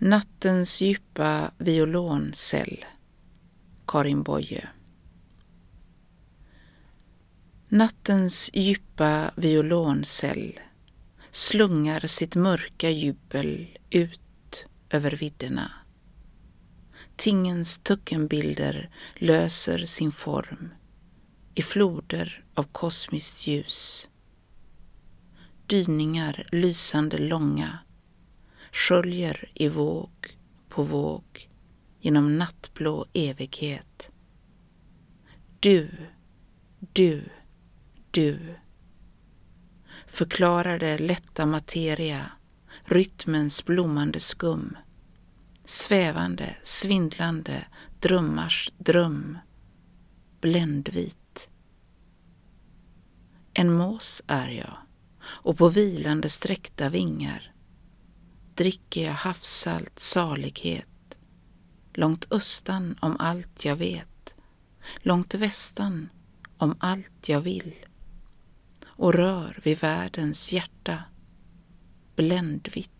Nattens djupa violoncell Karin Boye Nattens djupa violoncell slungar sitt mörka jubel ut över vidderna. Tingens tuckenbilder löser sin form i floder av kosmiskt ljus. Dyningar lysande långa sköljer i våg på våg genom nattblå evighet. Du, du, du förklarar det lätta materia, rytmens blommande skum, svävande, svindlande drömmars dröm, bländvit. En mås är jag och på vilande sträckta vingar dricker jag havssalt salighet, långt östan om allt jag vet, långt västan om allt jag vill. Och rör vid världens hjärta, bländvitt.